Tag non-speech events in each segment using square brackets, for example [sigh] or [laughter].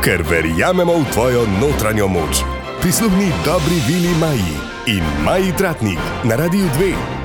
ker verjamemo v tvojo notranjo moč. Prisluhni dobri Vili Maji in Maji Tratnik na Radiu 2.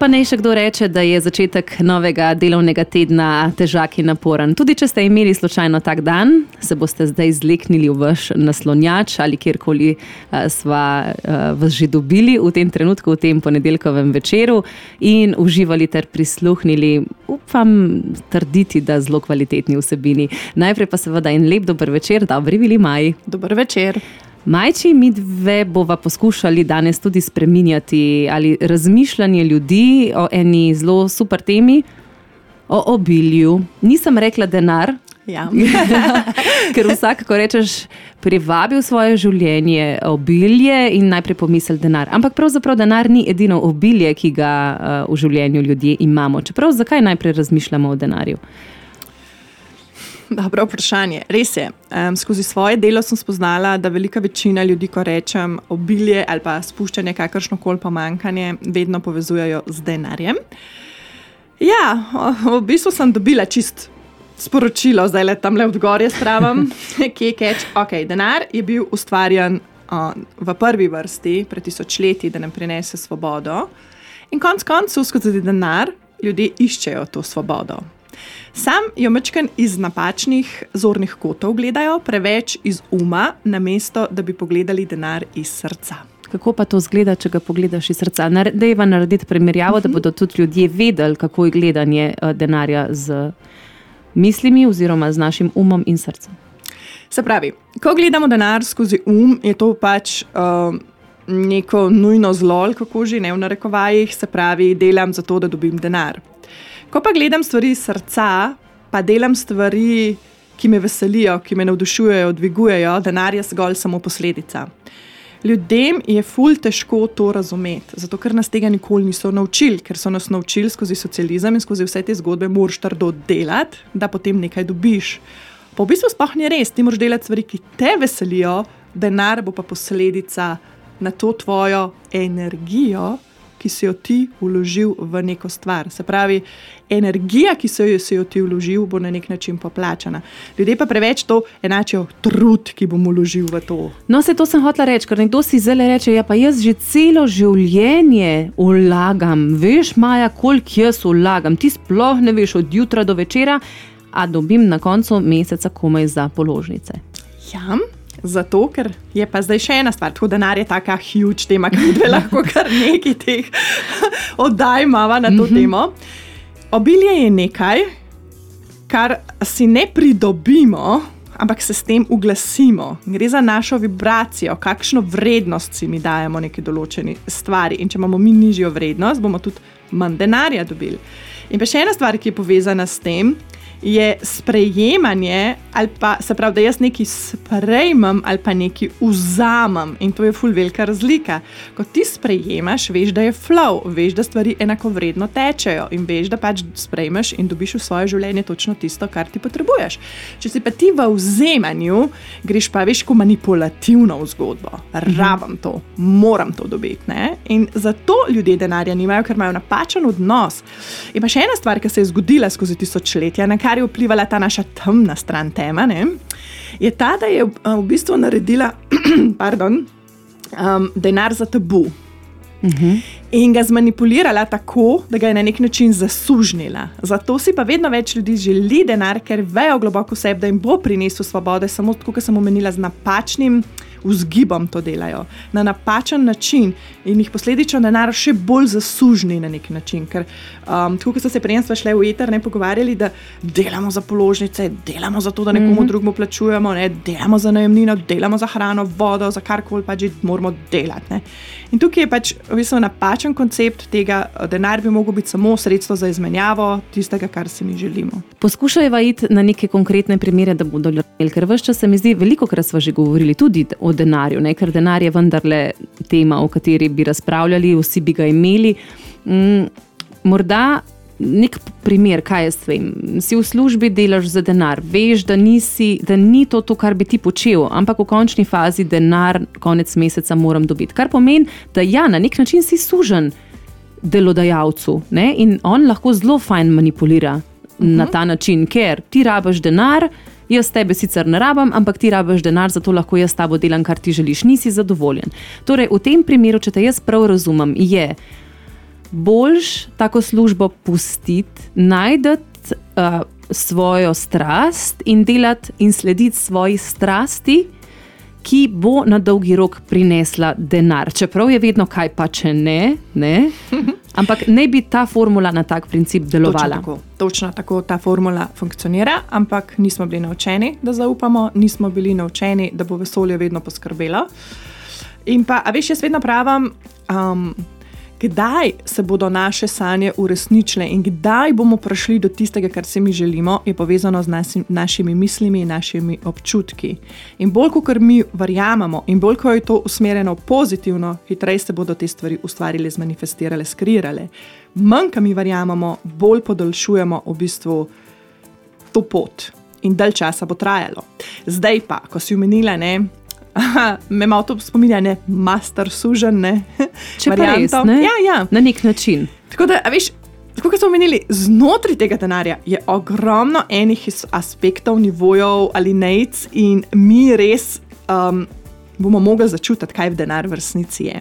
Pa naj še kdo reče, da je začetek novega delovnega tedna težak in naporen. Tudi če ste imeli slučajno tak dan, se boste zdaj zleknili v vaš naslonjač ali kjerkoli uh, sva uh, vas že dobili v tem trenutku, v tem ponedeljkovem večeru in uživali ter prisluhnili, upam trditi, da zelo kvalitetni vsebini. Najprej pa seveda en lep dober večer, dobri bili maj. Dober večer. Majči, mi dve bova poskušali danes tudi spremenjati ali razmišljanje ljudi o eni zelo super temi, o obilju. Nisem rekla denar. Ja. [laughs] Ker vsak, ko rečeš, privabi v svoje življenje obilje in najprej pomisli denar. Ampak pravzaprav denar ni edino obilje, ki ga uh, v življenju ljudje imamo. Čeprav zakaj najprej razmišljamo o denarju? Dobro vprašanje. Res je. Um, skozi svoje delo sem spoznala, da velika večina ljudi, ko rečem obilje ali pa spuščanje kakršno koli pomankanje, vedno povezujejo z denarjem. Ja, v bistvu sem dobila čist sporočilo, zdaj le tam le od zgoraj spravam, [laughs] ki je keč. Ok, denar je bil ustvarjen uh, v prvi vrsti pred tisočletji, da nam prinese svobodo. In konc koncev, skozi denar, ljudje iščejo to svobodo. Sam jo mečken iz napačnih zornih kotov gledajo, preveč iz uma, namesto da bi pogledali denar iz srca. Kako pa to zgleda, če ga pogledaš iz srca? Dejva narediti primerjavo, uh -huh. da mhm. bodo tudi ljudje vedeli, kako je gledanje uh, denarja z mislimi oziroma z našim umom in srcem. Se pravi, ko gledamo denar skozi um, je to pač. Uh, Neko nujno zlo, kako že ne v narekovajih, se pravi, delam za to, da dobim denar. Ko pa gledam stvari iz srca, pa delam stvari, ki me veselijo, ki me navdušujejo, dvigujejo, denar je zgolj samo posledica. Ljudem je ful težko to razumeti, zato ker nas tega nikoli niso naučili, ker so nas naučili skozi socializem in skozi vse te zgodbe, moraš trdo delati, da potem nekaj dobiš. Pa v bistvu sploh ni res, ti moraš delati stvari, ki te veselijo, denar bo pa posledica na to tvojo energijo, ki si jo ti vložil v neko stvar. Se pravi, energija, ki si jo, si jo ti vložil, bo na nek način poplačana. Ljudje pa preveč to enačijo trud, ki bom vložil v to. No, se to sem hotel reči, ker nekdo si zelo reče: Ja, pa jaz že celo življenje vlagam, veš, Maja, koliko jaz vlagam. Ti sploh ne veš od jutra do večera, a dobim na koncu meseca komaj za položnice. Ja. Zato, ker je pa zdaj še ena stvar, tako denar je tako huge tema, [laughs] ki bi lahko kar nekaj teh [laughs] oddaj imamo na to mm -hmm. temo. Obilje je nekaj, kar si ne pridobimo, ampak se s tem uglasimo. Gre za našo vibracijo, kakšno vrednost si mi dajemo neki določeni stvari. In če imamo mi nižjo vrednost, bomo tudi manj denarja dobili. In pa še ena stvar, ki je povezana s tem, je sprejemanje, pa se pravi, da jaz nekaj sprejmem ali pa nekaj vzamem. In to je ful velika razlika. Ko ti sprejemaš, veš, da je flow, veš, da stvari enako vredno tečejo in veš, da pač sprejmeš in dobiš v svoje življenje točno tisto, kar ti potrebuješ. Če si pa ti v vzemanju, greš pa veš, ko manipulativno v zgodbo. Rabam to, moram to dobiti. Ne? In zato ljudje denarja nimajo, ker imajo napačen odnos. In pa še ena stvar, ki se je zgodila skozi tisočletja, na kar je vplivala ta naša temna stran tema, ne, je ta, da je eh, v bistvu naredila [clears throat] pardon, um, denar za tabu. Uh. -huh. In ga zmanipulirala tako, da ga je na nek način zasužnila. Zato si pa vedno več ljudi želi denar, ker vejo globoko v sebi, da jim bo prinesel svobode, samo tako, kot sem omenila, z napačnim vzgibom to delajo, na napačen način in jih posledično denar še bolj zasužni na nek način. Ker, um, tako kot so se prej šli v eter, ne pogovarjali, da delamo za položnice, delamo za to, da nekomu mm -hmm. drugemu plačujemo, ne, delamo za najemnino, delamo za hrano, vodo, za karkoli pač moramo delati. Ne. In tukaj je pač v bistvu napačen koncept tega, da denar bi lahko bil samo sredstvo za izmenjavo tistega, kar si mi želimo. Poskušajmo iti na neke konkretne primere, da bodo ljudje, ker vse čas se mi zdi, veliko krat smo že govorili tudi o o denarju, ne? ker denar je vendarle tema, o kateri bi razpravljali, vsi bi ga imeli. Mm, morda nek primer, kaj jaz vem. Si v službi, delaš za denar, veš, da, nisi, da ni to, to, kar bi ti počel, ampak v končni fazi denar konec meseca moram dobiti. Kar pomeni, da ja, na nek način si sužen delodajalcu ne? in on lahko zelo fajn manipulira uh -huh. na mhm. ta način, ker ti rabaš denar Jaz tebe sicer ne rabim, ampak ti rabiš denar, zato lahko jaz s tabo delam, kar ti želiš, nisi zadovoljen. Torej, v tem primeru, če te jaz prav razumem, je boljš tako službo pustiti, najti uh, svojo strast in delati in slediti svoji strasti ki bo na dolgi rok prinesla denar. Čeprav je vedno kaj pa, če ne, ne? [laughs] ampak ne bi ta formula na tak princip delovala. Točno tako, točno tako ta formula funkcionira, ampak nismo bili naučeni, da zaupamo, nismo bili naučeni, da bo vesolje vedno poskrbelo. In pa, a veš, jaz vedno pravim. Um, kdaj se bodo naše sanje uresničile in kdaj bomo prišli do tistega, kar si mi želimo, je povezano z nasi, našimi mislimi in našimi občutki. In bolj, kot mi verjamemo, in bolj, ko je to usmerjeno pozitivno, hitreje se bodo te stvari ustvarile, zmanifestirale, skrirale. Manj, ko mi verjamemo, bolj podaljšujemo v bistvu to pot. In dalj časa bo trajalo. Zdaj pa, ko si umenila, ne, me malo to spominja, ne, master sužen, ne. Če res, ne? Ja, ja. Na nek način. Tako da, veš, kot smo omenili, znotraj tega denarja je ogromno enih aspektov, nivojev ali nec, in mi res um, bomo mogli začutiti, kaj v denar v resnici je.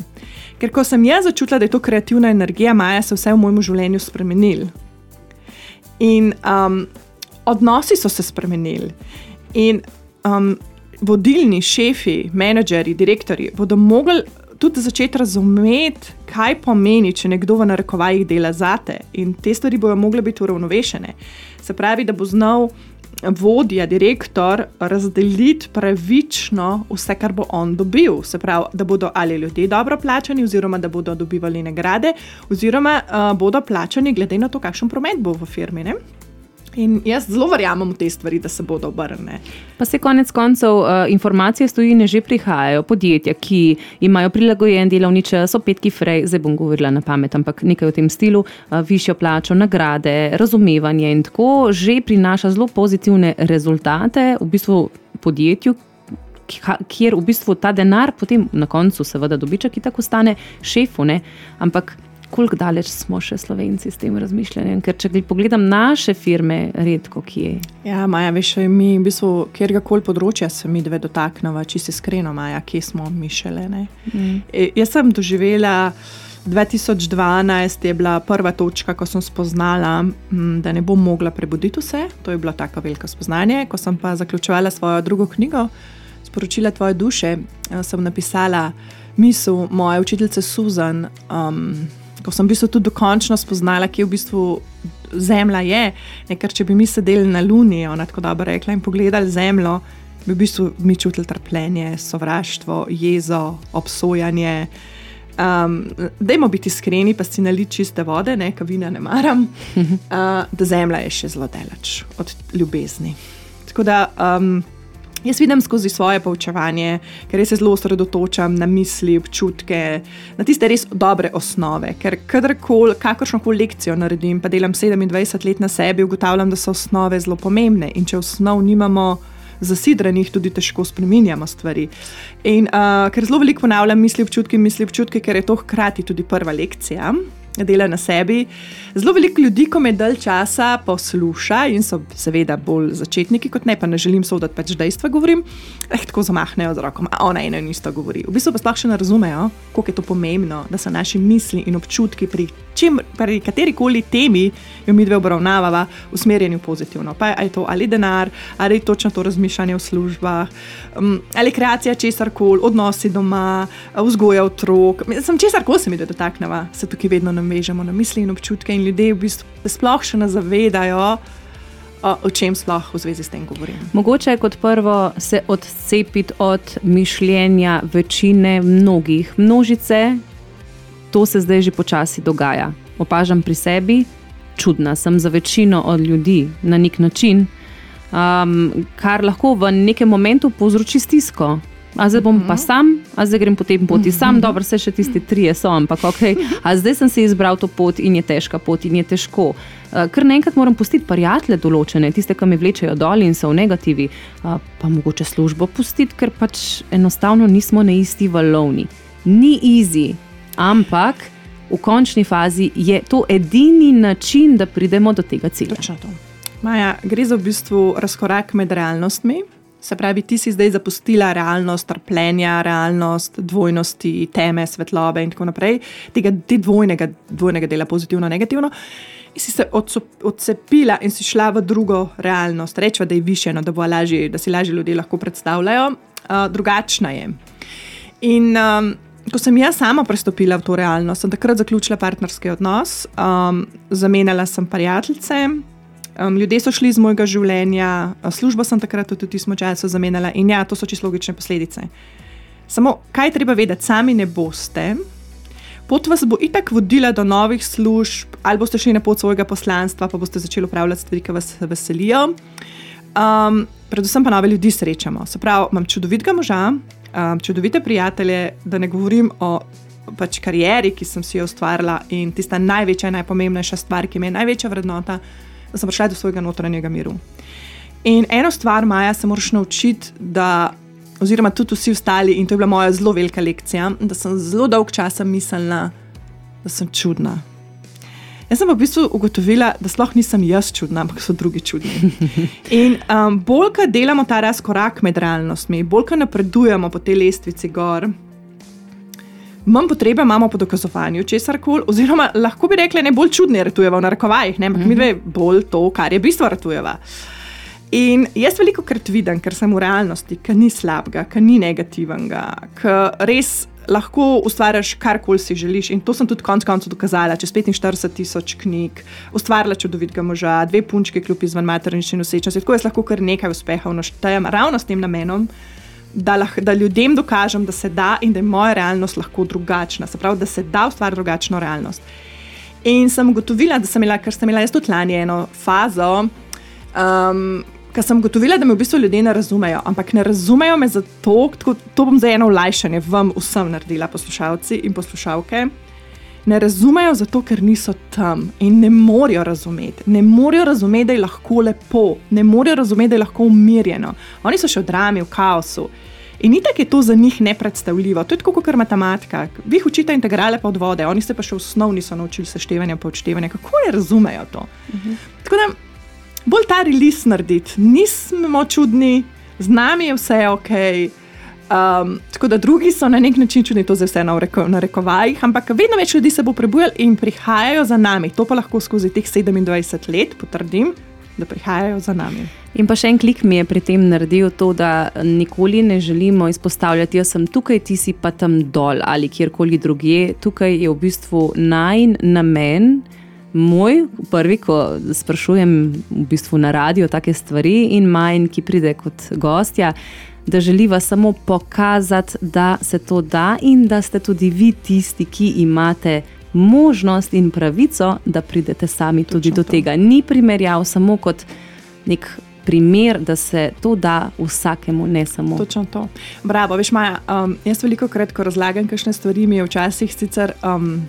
Ker ko sem jaz začutila, da je to kreativna energija, Maja se vse v mojem življenju spremenil. In um, odnosi so se spremenili. In um, vodilni šefi, menedžerji, direktori bodo mogli tudi začeti razumeti, kaj pomeni, če nekdo v narekovajih dela zate. In te stvari bodo mogle biti uravnovešene. Se pravi, da bo znal vodja, direktor razdeliti pravično vse, kar bo on dobil. Se pravi, da bodo ali ljudje dobro plačani, oziroma da bodo dobivali nagrade, oziroma uh, bodo plačani glede na to, kakšen promet bo v firmi. Ne? In jaz zelo verjamem v te stvari, da se bodo obrnile. Pa se konec koncev uh, informacije stojine že prihajajo, podjetja, ki imajo prilagojen delovni čas, opetki frej, zdaj bom govorila na pamet, ampak nekaj v tem stilu, uh, višjo plačo, nagrade, razumevanje in tako že prinaša zelo pozitivne rezultate v bistvu podjetju. Ker v bistvu ta denar, potem na koncu, seveda, dobiček, ki tako stane šefu, ne? ampak koliko daleč smo še slovenci s tem razmišljanjem. Ker če pogledam naše firme, redko kje. Ja, Maja, veš, mi v bistvu, kjerkoli področja se mi dve dotaknemo, če se iskreno, Maja, kje smo mišljene. Mm. E, jaz sem doživela. 2012 je bila prva točka, ko sem spoznala, da ne bom mogla prebuditi vse. To je bilo tako veliko spoznanje. Ko sem pa zaključovala svojo drugo knjigo, Sporočila tvoje duše, sem napisala misel moje učiteljice Susan. Um, ko sem v bistvu tudi dokončno spoznala, kje v bistvu Zemlja je. Ne, ker če bi mi sedeli na Luni, ona tako dobro rekla, in pogledali Zemljo, bi v bistvu mi čutili trpljenje, sovraštvo, jezo, obsojanje. Um, dajmo biti iskreni, pa si naliti čiste vode, ne, kavina ne maram, uh, da Zemlja je še zelo daleč od ljubezni. Tako da. Um, Jaz vidim skozi svoje poučevanje, ker se zelo osredotočam na misli, občutke, na tiste res dobre osnove. Ker kadarkoli, kakršno koli lekcijo naredim, pa delam 27 let na sebi, ugotavljam, da so osnove zelo pomembne. In če osnov nimamo zasidrenih, tudi težko spremenjamo stvari. In uh, ker zelo veliko ponavljam misli, občutke, misli, občutke, ker je to hkrati tudi prva lekcija dela na sebi. Zelo veliko ljudi, ko me dalj časa posluša in so seveda bolj začetniki kot ne, pa ne želim soditi, pač dejstva govorim, eh, tako zamahnejo z roko, a ona ena in isto govori. V bistvu pa sploh še ne razumejo, koliko je to pomembno, da so naši misli in občutki pri, čim, pri kateri koli temi, jo mi dve obravnavava, usmerjeni v pozitivno. Pa je to ali denar, ali točno to razmišljanje v službah, um, ali kreacija česar koli, odnosi doma, vzgoja otrok. Sem česar koli se mi dotakneva, se tukaj vedno nam vežemo na misli in občutke, in ljudje v bistvu sploh še ne zavedajo, o, o čem sploh v zvezi s tem govorim. Mogoče je kot prvo se odcepiti od mišljenja večine, mnogih, množice. To se zdaj že počasi dogaja. Opažam pri sebi, čudna sem za večino od ljudi na nek način, um, kar lahko v nekem momentu povzroči stisko. A zdaj bom pa mhm. sam, a zdaj grem po tem poti sam, mhm. dobro, se še tisti trije so, ampak ok. A zdaj sem si izbral to pot in je težka pot in je težko. Eh, ker naenkrat moram pustiti prijatelje določene, tiste, ki me vlečejo dol in so v negativi, pa mogoče službo pustiti, ker pač enostavno nismo na isti valovni. Ni easy, ampak v končni fazi je to edini način, da pridemo do tega cilja. Maja, gre za v bistvu razkorak med realnostmi. Se pravi, ti si zdaj zapustila realnost trpljenja, realnost dvojnosti, teme, svetlobe in tako naprej, tega dvojnega, dvojnega dela, pozitivno, negativno. In si se odcepila in si šla v drugo realnost, rečeva, da je više, no, da, lažje, da si lažje ljudje lahko predstavljajo, uh, drugačna je. In um, ko sem jaz sama prestopila v to realnost, sem takrat zaključila partnerski odnos, um, zamenjala sem prijateljice. Um, ljudje so šli iz mojega življenja, službo sem takrat tudi tismo času zamenjala in ja, to so čisto logične posledice. Samo, kaj treba vedeti, sami ne boste. Pot vas bo itak vodila do novih služb, ali boste šli na pot svojega poslanstva, pa boste začeli upravljati stvari, ki vas veselijo. Um, predvsem pa nove ljudi srečamo. Se pravi, imam čudovitega moža, um, čudovite prijatelje, da ne govorim o pač karieri, ki sem si jo ustvarila in tista največja, najpomembnejša stvar, ki mi je največja vrednota, da sem prišla do svojega notranjega miru. In eno stvar, Maja, se moraš naučiti, da, oziroma tudi vsi ostali, in to je bila moja zelo velika lekcija, da sem zelo dolg časa mislila, da sem čudna. Jaz sem pa v bistvu ugotovila, da sploh nisem jaz čudna, ampak so drugi čudni. [laughs] In um, bolj, ko delamo ta razkorak med realnostmi, bolj, ko napredujemo po tej lestvici gor, manj potrebe imamo po dokazovanju česar koli, oziroma lahko bi rekli, ne bolj čudne ratujeva v narekovajih, ampak mi dve bolj to, kar je bistvo ratujeva. In jaz veliko krat vidim, ker sem v realnosti, ki ni slabega, ki ni negativnega, ki res lahko ustvariš karkoli si želiš. In to sem tudi konec koncev dokazala, čez 45 tisoč knjig, ustvarila čudovitega moža, dve punčke, kljub izven maternične nosečnosti. Tako jaz lahko kar nekaj uspehov naštejem ravno s tem namenom. Da, lah, da ljudem dokažem, da se da in da je moja realnost lahko drugačna, se pravi, da se da ustvariti drugačno realnost. In sem ugotovila, da sem imela, ker sem imela jaz tudi lani eno fazo, um, ker sem gotovila, da me v bistvu ljudje ne razumejo. Ampak ne razumejo me zato, da to bom za eno olajšanje vam vsem naredila, poslušalci in poslušalke. Ne razumejo zato, ker niso tam in ne morejo razumeti. Ne morejo razumeti, da je lahko lepo, ne morejo razumeti, da je lahko umirjeno. Oni so še v drami, v kaosu. In ni tako je to za njih nepredstavljivo. To je tako kot matematika. Vi jih učite integrale pa od vode, oni se pa še v osnovni so naučili seštevanja in odštevanja. Kako ne razumejo to? Uh mhm. -huh. Tako da bolj ta release narediti. Nismo čudni, z nami je vse ok. Um, tako da drugi so na nek način čudni, to zdaj vse na, reko, na rekovajih, ampak vedno več ljudi se bo prebujalo in prihajajo za nami. To pa lahko skozi teh 27 let potrdim, da prihajajo za nami. In pa še en klik mi je pri tem naredil to, da nikoli ne želimo izpostavljati, da sem tukaj, ti si pa tam dol ali kjerkoli drugje. Tukaj je v bistvu naj namen moj, prvi, ko sprašujem v bistvu na radio take stvari, in majhen, ki pride kot gostja, da želiva samo pokazati, da se to da in da ste tudi vi tisti, ki imate možnost in pravico, da pridete sami tudi Točno do tega. To. Ni primerjav samo kot nek. Primer, da se to da vsakemu, ne samo. Točno to. Bravo, veš, Maja, um, jaz veliko krat, ko razlagam, kakšne stvari mi je včasih sicer. Um,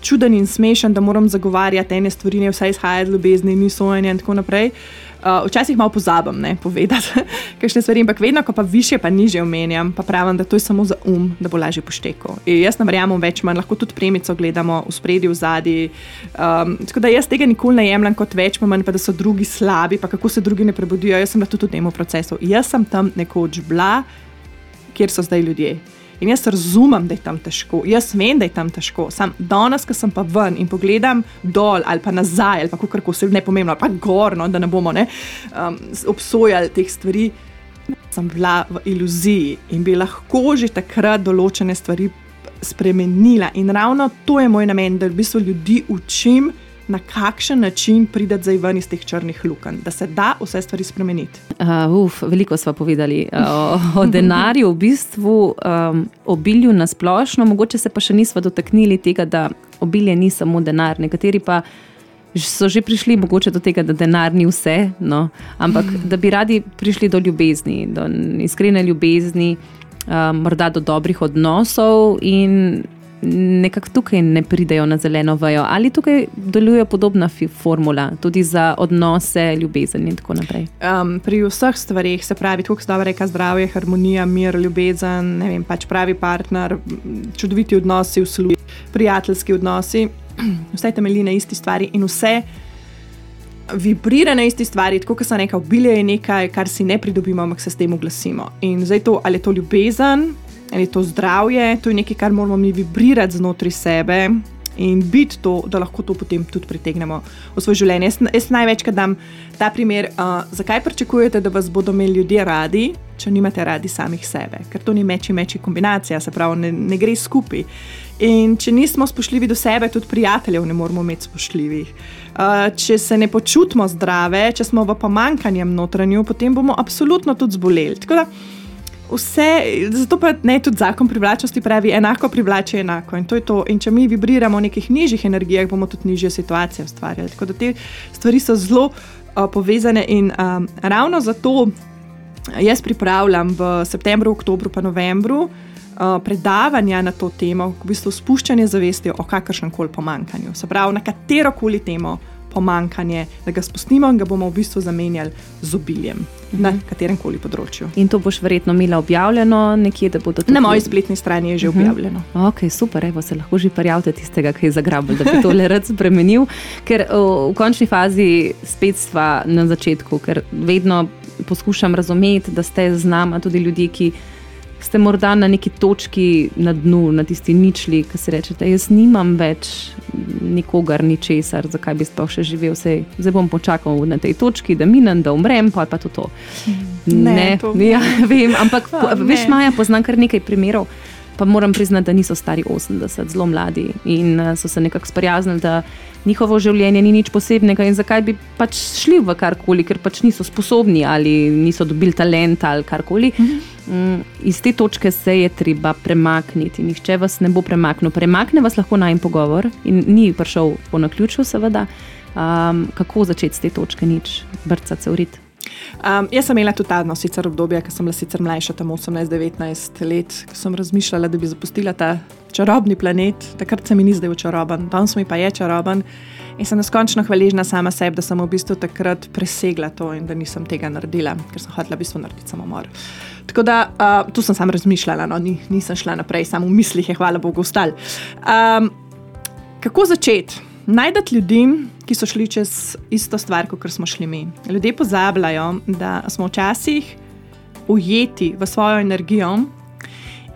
čuden in smešen, da moram zagovarjati ene stvari, ne vse izhaja iz ljubezni, ni sojenje in tako naprej. Uh, včasih malo pozabim ne, povedati, [laughs] kakšne stvari, ampak vedno, ko pa više, pa niže omenjam, pa pravim, da to je samo za um, da bo lažje poštekal. Jaz ne verjamem več, manj lahko tudi premico gledamo v spredju, v zadnji. Um, tako da jaz tega nikoli ne jemljem kot več, manj pa da so drugi slabi, pa kako se drugi ne prebudijo. Jaz sem tudi v tem procesu. Jaz sem tam nekoč bila, kjer so zdaj ljudje. In jaz razumem, da je tam težko, jaz vem, da je tam težko. Sam danes, ko sem pa ven in pogledam dol ali pa nazaj, ali pa kako koli se ne pomembno, pa gorno, da ne bomo ne, um, obsojali teh stvari, sem bila v iluziji in bi lahko že takrat določene stvari spremenila. In ravno to je moj namen, da v bistvu ljudi učim na kakšen način prideti zdaj ven iz teh črnih lukenj, da se da vse stvari spremeniti. Uh, uf, veliko smo povedali uh, [laughs] o, o denarju, v bistvu um, obilju na splošno, mogoče se pa še nismo dotaknili tega, da obilje ni samo denar. Nekateri pa so že prišli mogoče do tega, da denar ni vse, no, ampak da bi radi prišli do ljubezni, do iskrene ljubezni. Uh, morda do dobrih odnosov, in nekako tukaj ne pridejo na zeleno vajo, ali tukaj deluje podobna formula, tudi za odnose, ljubezen in tako naprej. Um, pri vseh stvarih, se pravi, tukaj se reka zdravje, harmonija, mir, ljubezen, ne vem, pač pravi partner, čudoviti odnosi v službi, prijateljski odnosi, [clears throat] vse temelji na isti stvari in vse. vibrira na isti stvari, tako kot sem rekel, obilje je nekaj, kar si ne pridobimo, ampak se s tem oglasimo. In zdaj to, ali je to ljubezen, je to zdravje, to je nekaj, kar moramo mi vibrirati znotraj sebe. In biti to, da lahko to potem tudi pritegnemo v svoje življenje. Jaz, jaz največkrat dam ta primer, uh, zakaj pričakujete, da vas bodo imeli ljudje radi, če nimate radi samih sebe, ker to ni meči meči kombinacija, se pravi, ne, ne gre skupaj. In če nismo spoštljivi do sebe, tudi prijateljev ne moramo imeti spoštljivih. Uh, če se ne počutimo zdrave, če smo v pomankanju notranju, potem bomo absolutno tudi zboleli. Tako da vse, zato pa ne tudi zakon privlačnosti pravi, enako privlači enako. In to je to. In če mi vibriramo v nekih nižjih energijah, bomo tudi nižje situacije ustvarjali. Tako da te stvari so zelo uh, povezane in um, ravno zato jaz pripravljam v septembru, oktobru, pa novembru. Uh, predavanja na to temo, v bistvu spuščanje zavesti o kakršnem koli pomankanju. Se pravi, na katero koli temo pomankanje, da ga spustimo in ga bomo v bistvu zamenjali z obiljem mhm. na katerem koli področju. In to boš verjetno imela objavljeno nekje, da bodo tudi na moji spletni strani je že mhm. objavljeno. Ok, super, evo se lahko že prijavite tistega, ki je zagrabil, da bi to le rad spremenil. Ker v, v končni fazi spet stva na začetku, ker vedno poskušam razumeti, da ste z nami tudi ljudje, ki ste morda na neki točki na dnu, na tisti ničli, ki si rečete, jaz nimam več nikogar, ničesar, zakaj bi sploh še živel. Sej, zdaj bom počakal na tej točki, da minem, da umrem, pa je pa to. to. Ne, ne to ja, [laughs] vem, ampak po, veš, Maja, poznam kar nekaj primerov. Pa moram priznati, da niso stari 80, zelo mladi in uh, so se nekako sprijaznili, da njihovo življenje ni nič posebnega in zakaj bi pač šli v karkoli, ker pač niso sposobni ali niso dobili talenta ali karkoli. Mhm. Mm, iz te točke se je treba premakniti. Nihče vas ne bo premaknil. Premakne vas lahko na en pogovor in ni prišel po naključju, seveda. Um, kako začeti z te točke, nič, brcati se v rit. Um, jaz sem imela tudi ta no, obdobje, ko sem bila sicer mlajša, tam 18-19 let, ko sem razmišljala, da bi zapustila ta čarobni planet. Takrat se mi ni zdel čaroben, danes mi pa je čaroben. In sem neskončno hvaležna sama sebi, da sem v bistvu takrat presegla to in da nisem tega naredila, ker sem hotela v bistvu narediti samomor. Tako da uh, tu sem samo razmišljala, no, ni, nisem šla naprej, samo v mislih je, hvala Bogu, ostal. Um, kako začeti? Najdete ljudi, ki so šli čez isto stvar, kot smo šli mi. Ljudje pozabljajo, da smo včasih ujeti v svojo energijo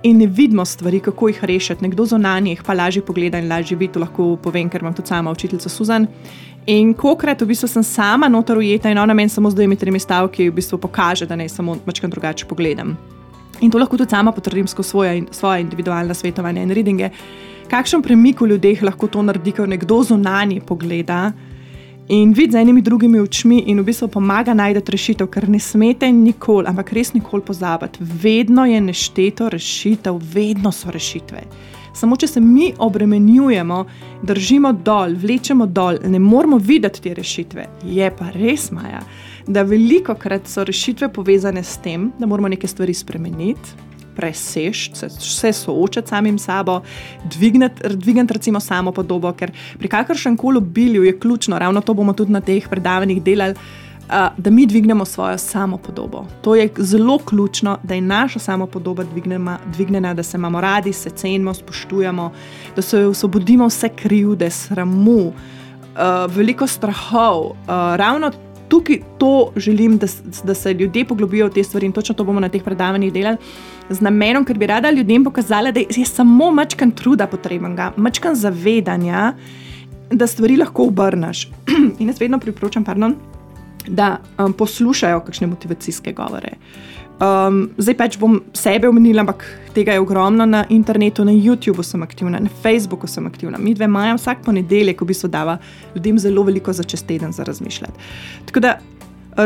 in ne vidimo stvari, kako jih rešiti. Nekdo zunanji jih pa lažje pogleda in lažje vidi. To lahko povem, ker imam tudi sama učiteljica Suzan. In kokrat v bistvu sem sama notor ujeta in ona meni samo z dvemi, tremi stavki v bistvu pokaže, da ne samo večkrat drugače pogledam. In to lahko tudi sama potrdim skozi svoje, svoje individualne svetovanje in readinge. Kakšen premik v ljudeh lahko to naredi, ko nekdo zunanji pogleda in vidi z enimi drugimi očmi in v bistvu pomaga najti rešitev, ker ne smete nikoli, ampak res nikoli pozabiti. Vedno je nešteto rešitev, vedno so rešitve. Samo če se mi obremenjujemo, držimo dol, vlečemo dol, ne moramo videti te rešitve. Je pa res, Maja, da veliko krat so rešitve povezane s tem, da moramo neke stvari spremeniti. Presež, se, se soočati samim sabo, dvigniti, dvigniti recimo samo podobo, ker pri kakršnem koli obilju je ključno, ravno to bomo tudi na teh predavanjih delali da mi dvignemo svojo samopodobo. To je zelo ključno, da je naša samopodoba dvignjena, da se imamo radi, se cenimo, spoštujemo, da se osvobodimo vse krivde, sramu, uh, veliko strahov. Uh, ravno tukaj to želim, da, da se ljudje poglobijo v te stvari in točno to bomo na teh predavanjih delali. Z namenom, ker bi rada ljudem pokazala, da je samo mačkan truda potrebnega, mačkan zavedanja, da stvari lahko obrneš. [clears throat] in jaz vedno priporočam, pardon, da um, poslušajo kakšne motivacijske govore. Um, zdaj pač bom sebe omenila, ampak tega je ogromno na internetu, na YouTubu sem aktivna, na Facebooku sem aktivna. Mi dve maja vsak ponedeljek, ko bi se dava ljudem zelo veliko za čez teden za razmišljati. Tako da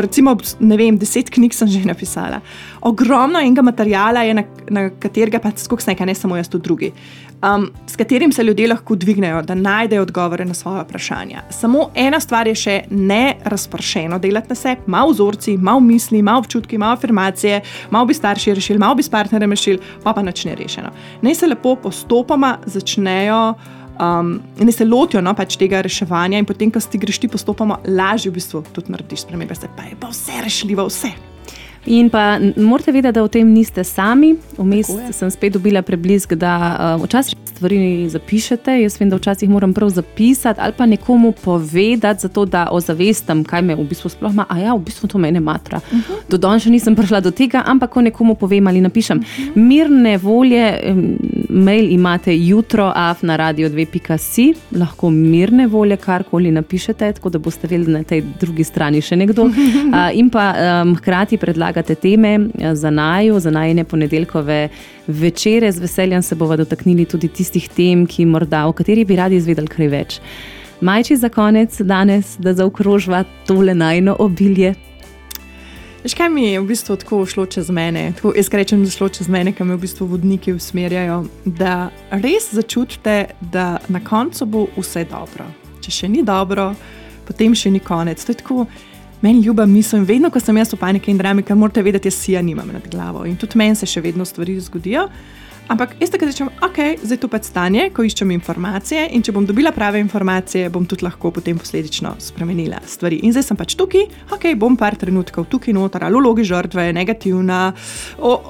recimo, ne vem, deset knjig sem že napisala. Ogromno enega materijala je, na, na katerega pa skoks nekaj, ne samo jaz, tudi drugi. Um, s katerim se ljudje lahko dvignejo, da najdejo odgovore na svoje vprašanja. Samo ena stvar je še ne razpršeno delati na sebi, malo vzorci, malo misli, malo občutki, malo afirmacije, malo bi starši rešili, malo bi s partnerjem rešili, pa pa nič ne rešeno. Naj se lepo postopoma začnejo um, in se lotijo no, pač tega reševanja, in potem, ko ti greš ti postopoma, lažje v bistvu tudi narediš spremembe, se pa je pa vse rešljivo, vse. In pa morate vedeti, da v tem niste sami. Vmes sem spet dobila preblisk, da uh, včasih stvari zapišete. Jaz vem, da včasih moram prav zapisati ali pa nekomu povedati, zato da ozavestam, kaj me v bistvu sploh ima. A ja, v bistvu to mene matra. Uh -huh. Do danes še nisem prišla do tega, ampak ko nekomu povem ali napišem. Uh -huh. Mirne volje, em, mail imate jutro, af na radio 2.si, lahko mirne volje karkoli napišete, tako da boste vedeli, da na tej drugi strani še nekdo. [laughs] Uh, in pa um, hkrati predlagate teme eh, za naju, za najne ponedeljkove večere. Z veseljem se bomo dotaknili tudi tistih tem, ki morda, o katerih bi radi izvedeli kaj več. Majči za konec danes, da zaokrožva tole najno obilje. Veš, kaj mi je v bistvu tako šlo čez mene? Tako, jaz rečem, da je šlo čez mene, ker me v bistvu vodniki usmerjajo, da res začutite, da na koncu bo vse dobro. Če še ni dobro, potem še ni konec. To je tako. Meni ljuba misel in vedno, ko sem jaz v paniki in drami, ker morate vedeti, jaz sija nimam nad glavo in tudi meni se še vedno stvari zgodijo. Ampak jaz tako rečem, ok, zdaj to pač stanje, ko iščem informacije in če bom dobila prave informacije, bom tudi lahko potem posledično spremenila stvari. In zdaj sem pač tukaj, ok, bom par trenutkov tukaj noter, ali v vlogi žrtve, negativna,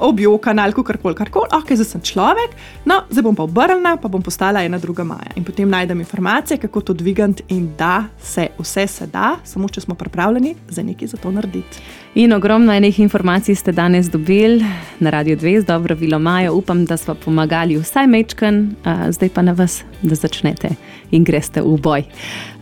objokana ali karkoli, karkoli, ok, zdaj sem človek, no, zdaj bom pa obrnjena, pa bom postala ena druga Maja. In potem najdem informacije, kako to dvigant in da se vse se da, samo če smo pripravljeni za nekaj za to narediti. In ogromno enih informacij ste danes dobili na Radio 2 z dobro vilo Majo. Upam, da smo pomagali vsaj mečken, uh, zdaj pa na vas, da začnete in greste v boj.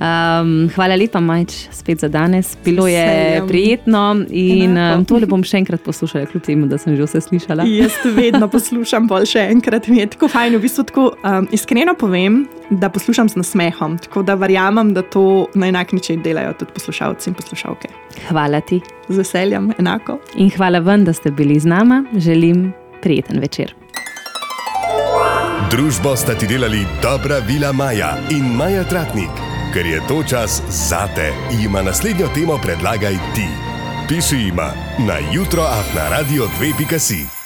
Um, hvala lepa, Majč, spet za danes. Bilo je veseljem. prijetno in um, tole bom še enkrat poslušala, kljub temu, da sem že vse slišala. Jaz vedno [laughs] poslušam bolj še enkrat, mi je tako fajn. V bistvu tako, um, iskreno povem, da poslušam z nasmehom, tako da verjamem, da to na enak način delajo tudi poslušalci in poslušalke. Hvala ti Z veseljem, enako. in hvala vam, da ste bili z nama. Želim prijeten večer. Družbo sta ti delali dobra vila Maja in Maja Tratnik. Ker je to čas zate, ima naslednjo temo predlagaj ti. Piši ima na jutro afna radio 2.si.